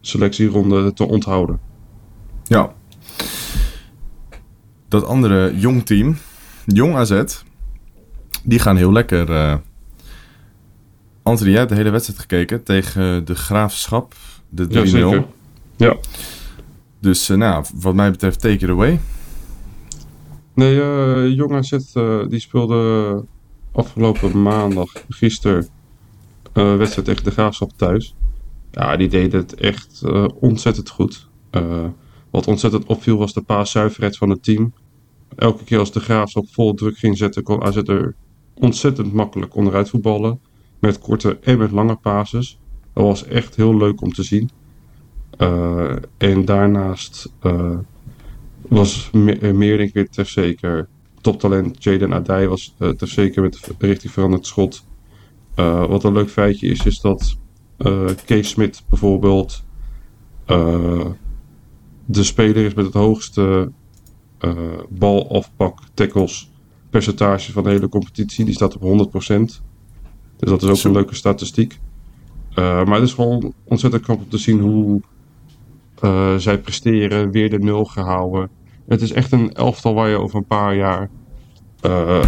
selectieronde te onthouden. Ja. Dat andere jong team, Jong AZ, die gaan heel lekker. Anthony, jij hebt de hele wedstrijd gekeken tegen de Graafschap, de 3-0. Ja, zeker. Ja. dus eh, nou, wat mij betreft, take it away. Nee, eh Jong AZ eh, die speelde afgelopen maandag, gisteren, wedstrijd tegen de Graafschap thuis. Ja, die deed het echt ontzettend goed. Wat ontzettend opviel was de paaszuiverheid van het team. Elke keer als de Graafschap vol druk ging zetten, kon AZ er ontzettend makkelijk onderuit voetballen. Met korte en met lange pases. Dat was echt heel leuk om te zien. Eh, en daarnaast eh, was Me- eh, Meerdink weer ter zeker. Toptalent Jaden Adai was uh, ter zeker met richting veranderd schot. Uh, wat een leuk feitje is, is dat uh, Kees Smit bijvoorbeeld uh, de speler is met het hoogste uh, balafpak tackles percentage van de hele competitie. Die staat op 100%. Dus dat is ook Zo. een leuke statistiek. Uh, maar het is gewoon ontzettend knap om te zien hoe uh, zij presteren. Weer de nul gehouden. Het is echt een elftal waar je over een paar jaar uh,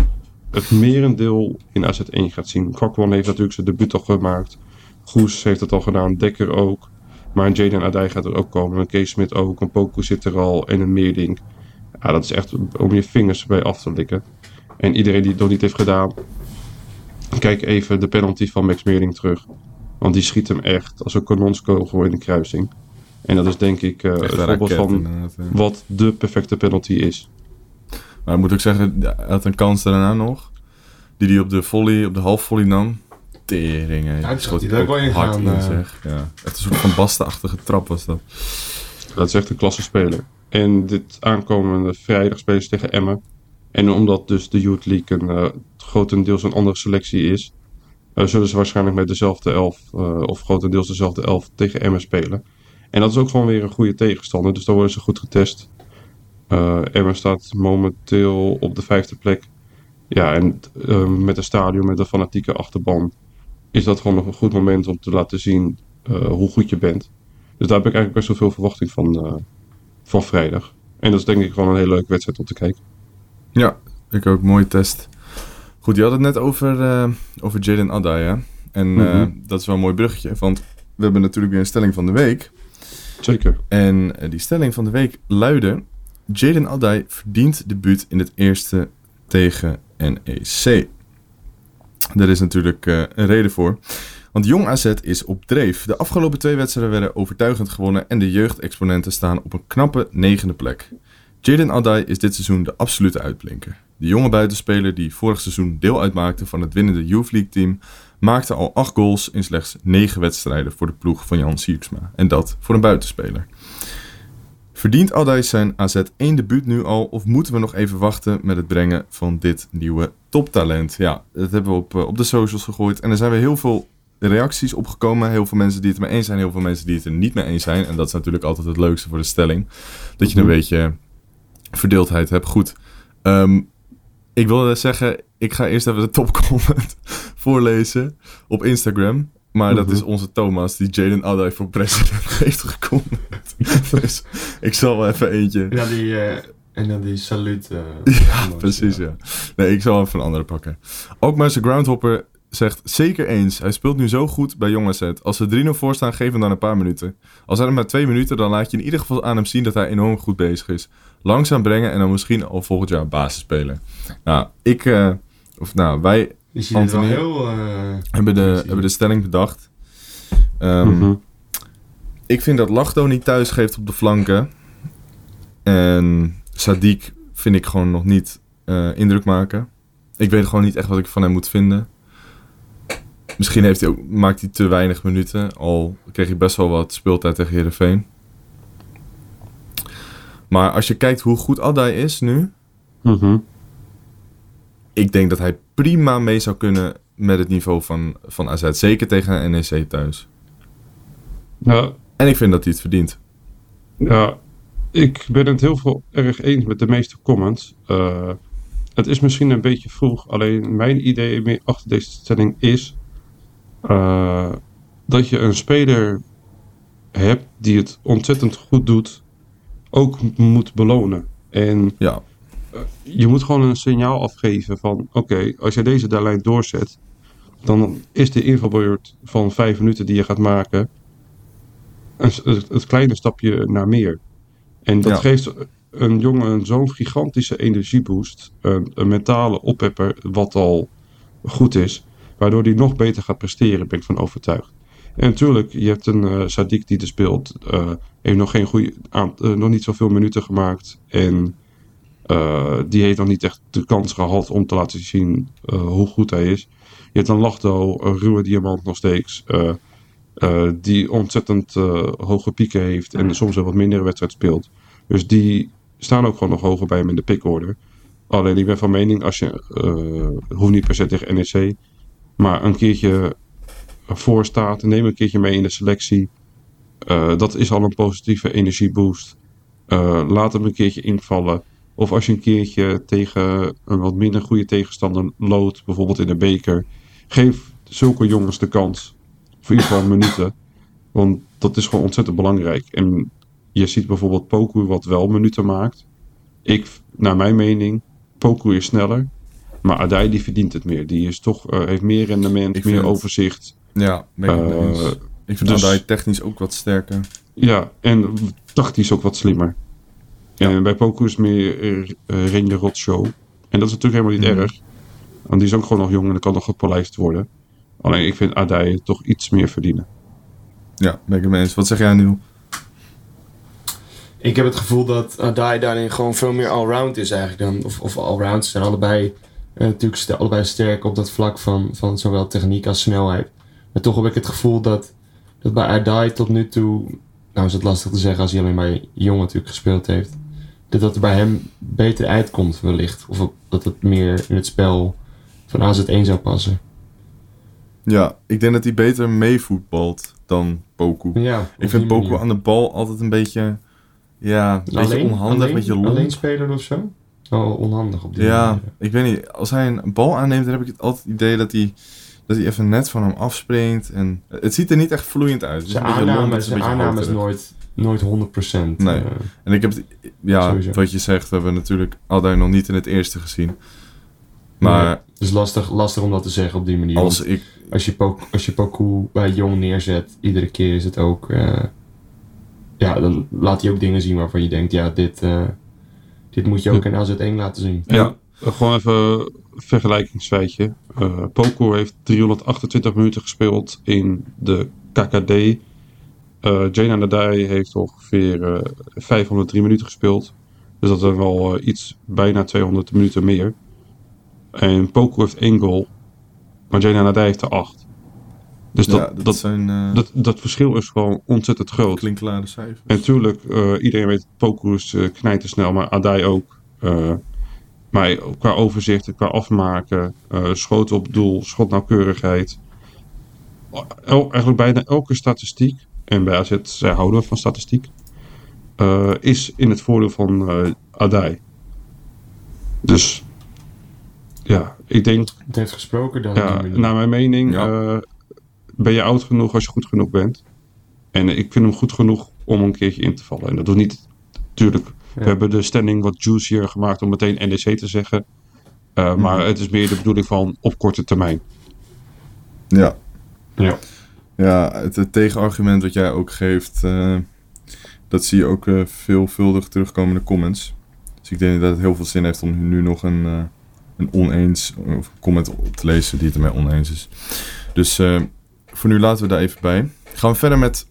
het merendeel in AZ1 gaat zien. Kwakwan heeft natuurlijk zijn debuut al gemaakt. Goes heeft het al gedaan. Dekker ook. Maar een Jaden Adai gaat er ook komen. Een Kees Smit ook. Een Poku zit er al. En een Meerding. Ja, dat is echt om je vingers bij af te likken. En iedereen die het nog niet heeft gedaan. Kijk even de penalty van Max Meerding terug. Want die schiet hem echt als een kanonskogel in de kruising. En dat is denk ik uh, het voorbeeld van wat de perfecte penalty is. Maar ik moet ook zeggen, hij had een kans daarna nog. Die hij op de volley, op de halfvolley nam. Tering, hè. Ja, Schoot hij hij ook wel in hard gaan, in, eh. zeg. Ja, echt een soort van bastenachtige trap was dat. Dat is echt een klasse speler. En dit aankomende vrijdag spelen ze tegen Emmen. En omdat dus de Youth League een, uh, grotendeels een andere selectie is, uh, zullen ze waarschijnlijk met dezelfde elf, uh, of grotendeels dezelfde elf tegen Emmen spelen. En dat is ook gewoon weer een goede tegenstander, dus daar worden ze goed getest. Emmen staat momenteel op de vijfde plek. Ja, en met een stadion met een fanatieke achterban is dat gewoon nog een goed moment om te laten zien hoe goed je bent. Dus daar heb ik eigenlijk best wel veel verwachting van, van vrijdag. En dat is denk ik gewoon een hele leuke wedstrijd om te kijken. Ja, ik ook. Mooie test. Goed, je had het net over, uh, over Jaden Adai, hè? En mm -hmm. dat is wel een mooi bruggetje, want we hebben natuurlijk weer een stelling van de week. Zeker. En uh, die stelling van de week luidde... Jaden Adai verdient debuut in het eerste tegen NEC. Daar is natuurlijk een reden voor. Want Jong AZ is op dreef. De afgelopen twee wedstrijden werden overtuigend gewonnen en de jeugdexponenten staan op een knappe negende plek. Jaden Adai is dit seizoen de absolute uitblinker. De jonge buitenspeler die vorig seizoen deel uitmaakte van het winnende Youth League team, maakte al 8 goals in slechts 9 wedstrijden voor de ploeg van Jan Sierksma. En dat voor een buitenspeler. Verdient Adai zijn AZ 1 debuut nu al of moeten we nog even wachten met het brengen van dit nieuwe toptalent? Ja, dat hebben we op, op de socials gegooid en er zijn weer heel veel reacties opgekomen. Heel veel mensen die het mee eens zijn, heel veel mensen die het er niet mee eens zijn. En dat is natuurlijk altijd het leukste voor de stelling. Dat je een beetje verdeeldheid hebt. Goed. Um, ik wilde zeggen, ik ga eerst even de topcomment voorlezen op Instagram. Maar dat is onze Thomas, die Jaden Adai voor president heeft gecomment. dus ik zal wel even eentje... Ja, die... Uh... En dan die salut. Uh, ja, precies, ja. Nee, ik zal even een andere pakken. Ook Groundhopper zegt zeker eens. Hij speelt nu zo goed bij Jong AZ. Als ze 3-0 voor staan, geef hem dan een paar minuten. Als hij er maar twee minuten, dan laat je in ieder geval aan hem zien dat hij enorm goed bezig is. Langzaam brengen en dan misschien al volgend jaar basis spelen. Nou, ik, uh, of nou, wij, Anthony, heel, uh, hebben, de, hebben de stelling bedacht. Um, mm -hmm. Ik vind dat Lachdo niet thuis geeft op de flanken. En Sadiq vind ik gewoon nog niet uh, indruk maken. Ik weet gewoon niet echt wat ik van hem moet vinden. Misschien heeft hij ook, maakt hij te weinig minuten. Al kreeg hij best wel wat speeltijd tegen Heerenveen. Maar als je kijkt hoe goed Adai is nu. Mm -hmm. Ik denk dat hij prima mee zou kunnen met het niveau van, van AZ. Zeker tegen NEC thuis. Ja. En ik vind dat hij het verdient. Ja, ik ben het heel veel erg eens met de meeste comments. Uh, het is misschien een beetje vroeg. Alleen mijn idee achter deze stelling is uh, dat je een speler hebt die het ontzettend goed doet, ook moet belonen. En ja. uh, je moet gewoon een signaal afgeven van oké, okay, als je deze lijn doorzet, dan is de invalbeurt van vijf minuten die je gaat maken een, het, het kleine stapje naar meer. En dat ja. geeft een jongen zo'n gigantische energieboost, een, een mentale oppepper, wat al goed is. Waardoor hij nog beter gaat presteren, ben ik van overtuigd. En natuurlijk, je hebt een uh, Sadiq die er speelt. Uh, heeft nog, geen goede, uh, nog niet zoveel minuten gemaakt. En die heeft nog niet echt de kans gehad om te laten zien hoe goed hij is. Je hebt een Lachdo, een ruwe diamant nog steeds. die ontzettend hoge pieken heeft. En soms een wat mindere wedstrijd speelt. Dus die staan ook gewoon nog hoger bij hem in de pickorder. Alleen ik ben van mening, als je, hoeft niet per se tegen NEC maar een keertje voor staat, neem een keertje mee in de selectie. Uh, dat is al een positieve energieboost. Uh, laat hem een keertje invallen. Of als je een keertje tegen een wat minder goede tegenstander loodt, bijvoorbeeld in de beker. Geef zulke jongens de kans. Voor ieder geval minuten. Want dat is gewoon ontzettend belangrijk. En je ziet bijvoorbeeld Poku wat wel minuten maakt. Ik, naar mijn mening, Poku is sneller. Maar Adai die verdient het meer. Die is toch, uh, heeft meer rendement, Ik meer vind- overzicht. Ja, ik Eh. Ik vind dus- Adai technisch ook wat sterker. Ja, en tactisch ook wat slimmer. Ja. En bij Poku is meer uh, Ring de Rot show. En dat is natuurlijk helemaal niet Mhm. erg. Want die is ook gewoon nog jong en dat kan nog gepolijst worden. Alleen ik vind Adai toch iets meer verdienen. Ja, ben ik het mee eens. Wat zeg jij nu? Ik heb het gevoel dat Adai daarin gewoon veel meer allround is eigenlijk dan. Of, of allround. Ze zijn allebei eh, natuurlijk allebei sterk op dat vlak van, van zowel techniek als snelheid. Maar toch heb ik het gevoel dat, dat bij Adai tot nu toe nou is het lastig te zeggen als hij alleen maar jong natuurlijk gespeeld heeft. Dat dat er bij hem beter uitkomt wellicht. Of dat het meer in het spel van AZ1 zou passen. Ja, ik denk dat hij beter meevoetbalt dan Poku. Ja, ik vind Poku manier. aan de bal altijd een beetje, ja, een beetje onhandig, alleen, een beetje lomp. Alleen speler of zo? Oh, onhandig op die Ja, manier. ik weet niet. Als hij een bal aanneemt, dan heb ik het altijd het idee dat hij, dat hij even net van hem afspringt. En het ziet er niet echt vloeiend uit. Het is Zijn aanname, het is een aanname is nooit, nooit 100%. Nee. eh, En ik heb het, ja, Sowieso. wat je zegt, hebben we natuurlijk Aldij nog niet in het eerste gezien. Maar nee. Dus lastig, lastig om dat te zeggen op die manier. als ik, als je, Poku, als je Poku bij Jong neerzet, iedere keer is het ook... eh, ja, dan laat hij ook dingen zien waarvan je denkt, ja, dit, eh, dit moet je ook in AZ1 laten zien. Ja. En gewoon even een vergelijkingsfeitje. Eh Poco heeft 328 minuten gespeeld in de KKD. Eh Jane Nadai heeft ongeveer eh, 503 minuten gespeeld. Dus dat is wel eh, iets, bijna 200 minuten meer. En Poco heeft één goal. Maar Jane Nadai heeft er acht. Dus dat, ja, dat, dat, zijn eh dat, dat verschil is gewoon ontzettend groot. klinkklare cijfers. En natuurlijk, eh, iedereen weet, Poku is uh, knijtersnel, maar Adai ook. Eh, maar qua overzicht, qua afmaken, eh schot op doel, schotnauwkeurigheid. El, eigenlijk bijna elke statistiek, en bij AZ, zij houden van statistiek, eh, is in het voordeel van eh Adai. Dus, ja, ik denk, Het heeft gesproken dan. ja, naar mijn mening Ja. Eh, ben je oud genoeg als je goed genoeg bent. En ik vind hem goed genoeg om een keertje in te vallen. En dat doet niet, natuurlijk, we hebben de standing wat juicier gemaakt om meteen NEC te zeggen. Uh, Mhm. Maar het is meer de bedoeling van op korte termijn. Ja. Ja. Ja, het, het tegenargument wat jij ook geeft, uh, dat zie je ook uh, veelvuldig terugkomen in de comments. Dus ik denk dat het heel veel zin heeft om nu nog een, uh, een oneens of comment op te lezen die het ermee oneens is. Dus uh, voor nu laten we daar even bij. Gaan we verder met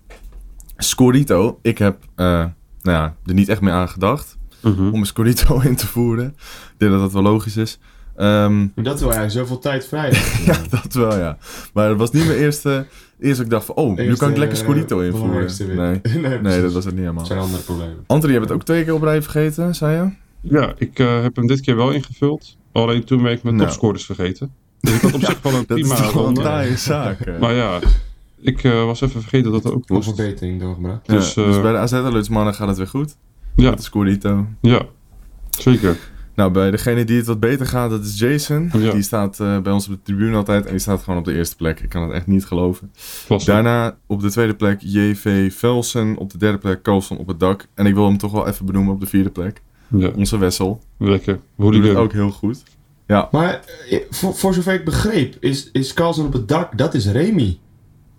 Scorito. Ik heb uh, nou ja, er niet echt mee aan gedacht Mhm. om een Scorito in te voeren. Ik denk dat dat wel logisch is. Um, dat wel eigenlijk zoveel tijd vrij. ja, dat wel ja. Maar het was niet mijn eerste. Eerst ik dacht van, oh, eerste, nu kan ik lekker Scorito uh, invoeren. Nee, nee, nee dat was het niet helemaal. Dat zijn andere problemen. Anthony, je hebt het ook twee keer op rij vergeten, zei je? Ja, ik uh, heb hem dit keer wel ingevuld. Alleen toen ben ik mijn nou. topscorers vergeten. Dus ik had op zich wel een prima dat is ronde. een taaie zaak. maar ja, ik uh, was even vergeten dat er ook was. verbetering doorgebracht. Dus, dus bij de AZ mannen gaat het weer goed. Ja. Met de Scorito. Ja, zeker. Nou, bij degene die het wat beter gaat, dat is Jason. Ja. Die staat uh, bij ons op de tribune altijd en die staat gewoon op de eerste plek. Ik kan het echt niet geloven. Klasse. Daarna op de tweede plek JV Velsen. Op de derde plek Carlson op het dak. En ik wil hem toch wel even benoemen op de vierde plek. Ja. Onze Wessel. Lekker. Hoe doet het ook heel goed. Ja. Maar eh, voor, voor zover ik begreep, is, is Carlson op het dak, dat is Remy.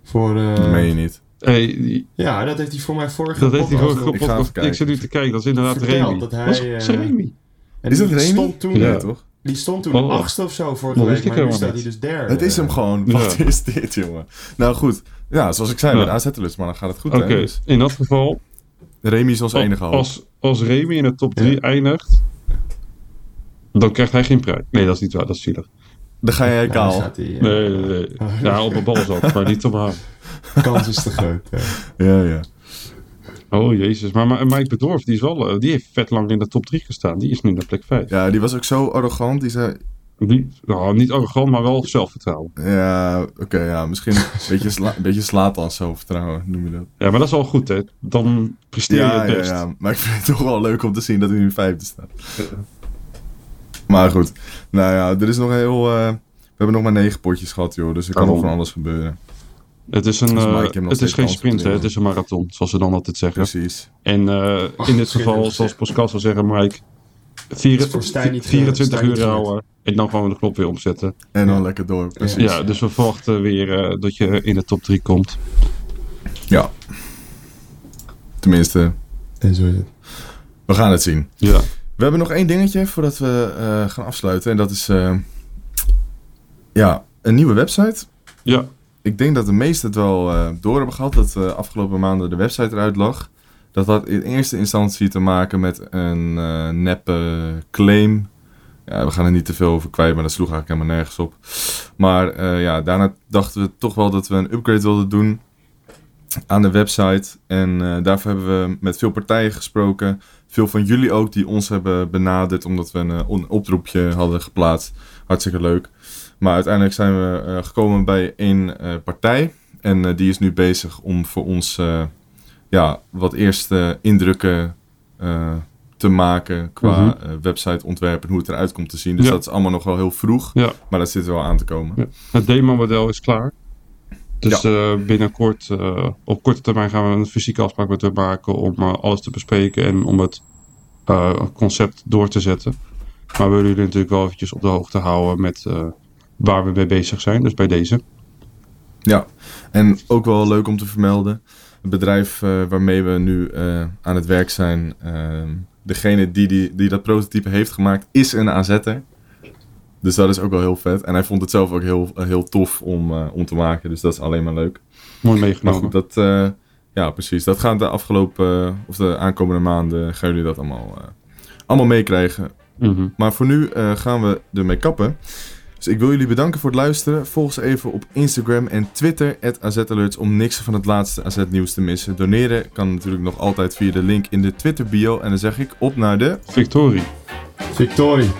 Voor, uh, dat meen je niet. Hey, ja, dat heeft hij voor mij vorige Dat heeft hij vorige Ik Ik, ik zit nu te kijken, dat is inderdaad Verteld Remy. Dat hij, dat is uh, Remy. En is dat die Remy? Stond toen, Ja. Toch? Die stond toen Oh. achtste of zo vorige Dat week, maar nu staat hij dus derde. Het is hem gewoon. Ja. Wat is dit, jongen? Nou goed. Ja, zoals ik zei, Ja. met AZ-lust, maar dan gaat het goed. Oké? Dus in dat geval, Remy is ons enige hoop. als, als Remy in de top 3 Ja. eindigt, dan krijgt hij geen prijs. Nee, dat is niet waar, dat is zielig. Dan ga jij kaal. uh, Nee, nee, nee. Ja, op een bal zat, maar niet op haar. kans is te groot. ja. Ja, ja. Oh jezus, maar, maar Mike Bedorf, die, is wel, eh, die heeft vet lang in de top 3 gestaan. Die is nu naar plek 5. Ja, die was ook zo arrogant. Die zei, Die, nou, niet arrogant, maar wel zelfvertrouwen. ja, oké, ja, misschien een beetje, sla, een beetje slaat aan zelfvertrouwen, noem je dat. Ja, maar dat is al goed, hè. Dan presteer je Ja, het ja, best. ja, maar ik vind het toch wel leuk om te zien dat hij nu vijfde staat. Maar goed, nou ja, er is nog heel... eh, we hebben nog maar negen potjes gehad, joh, dus er kan nog van alles gebeuren. Het is, een, Dus eh, het is geen sprint, hè. Het is een marathon, zoals ze dan altijd zeggen. Precies. En eh, in dit geval, zoals Pascal zou zeggen, Mike, vier, is voor Stijn niet, eh, 24 Stijn niet uur houden en dan gewoon de knop weer omzetten. En dan Ja. lekker door, precies. Ja, dus we verwachten weer eh, dat je in de top 3 komt. Ja. Tenminste, En zo is het. we gaan het zien. Ja, We hebben nog één dingetje voordat we eh, gaan afsluiten. En dat is eh, ja, een nieuwe website. ja, Ik denk dat de meesten het wel eh, door hebben gehad dat eh, afgelopen maanden de website eruit lag. Dat had in eerste instantie te maken met een neppe claim. Ja, we gaan er niet te veel over kwijt, maar dat sloeg eigenlijk helemaal nergens op. Maar ja, daarna dachten we toch wel dat we een upgrade wilden doen. Aan de website. En eh, daarvoor hebben we met veel partijen gesproken. Veel van jullie ook die ons hebben benaderd omdat we een, eh, een oproepje hadden geplaatst. Hartstikke leuk. Maar uiteindelijk zijn we eh, gekomen bij één partij. En die is nu bezig om voor ons ja, wat eerste indrukken te maken qua Mhm. eh, websiteontwerp en hoe het eruit komt te zien. Dus Ja. dat is allemaal nog wel heel vroeg, Ja. maar dat zit er wel aan te komen. Ja. Het demo-model is klaar. Dus eh, binnenkort, eh, op korte termijn gaan we een fysieke afspraak met hem maken om eh, alles te bespreken en om het concept door te zetten. Maar we willen jullie natuurlijk wel eventjes op de hoogte houden met waar we mee bezig zijn. Dus bij deze. Ja, en ook wel leuk om te vermelden. Het bedrijf waarmee we nu aan het werk zijn, ehm, degene die, die, die dat prototype heeft gemaakt, is een AZ'er. Dus dat is ook wel heel vet. En hij vond het zelf ook heel, heel tof om, eh, om te maken. Dus dat is alleen maar leuk. Mooi Maar meegenomen. goed, dat, eh, ja, precies. Dat gaat de afgelopen, eh, of de aankomende maanden, gaan jullie dat allemaal, eh, allemaal meekrijgen. Mhm. Maar voor nu eh, gaan we ermee kappen. Dus ik wil jullie bedanken voor het luisteren. Volg ze even op Instagram en Twitter, @azalerts, om niks van het laatste AZ-nieuws te missen. Doneren kan natuurlijk nog altijd via de link in de Twitter-bio. En dan zeg ik op naar de... Victorie. Victorie.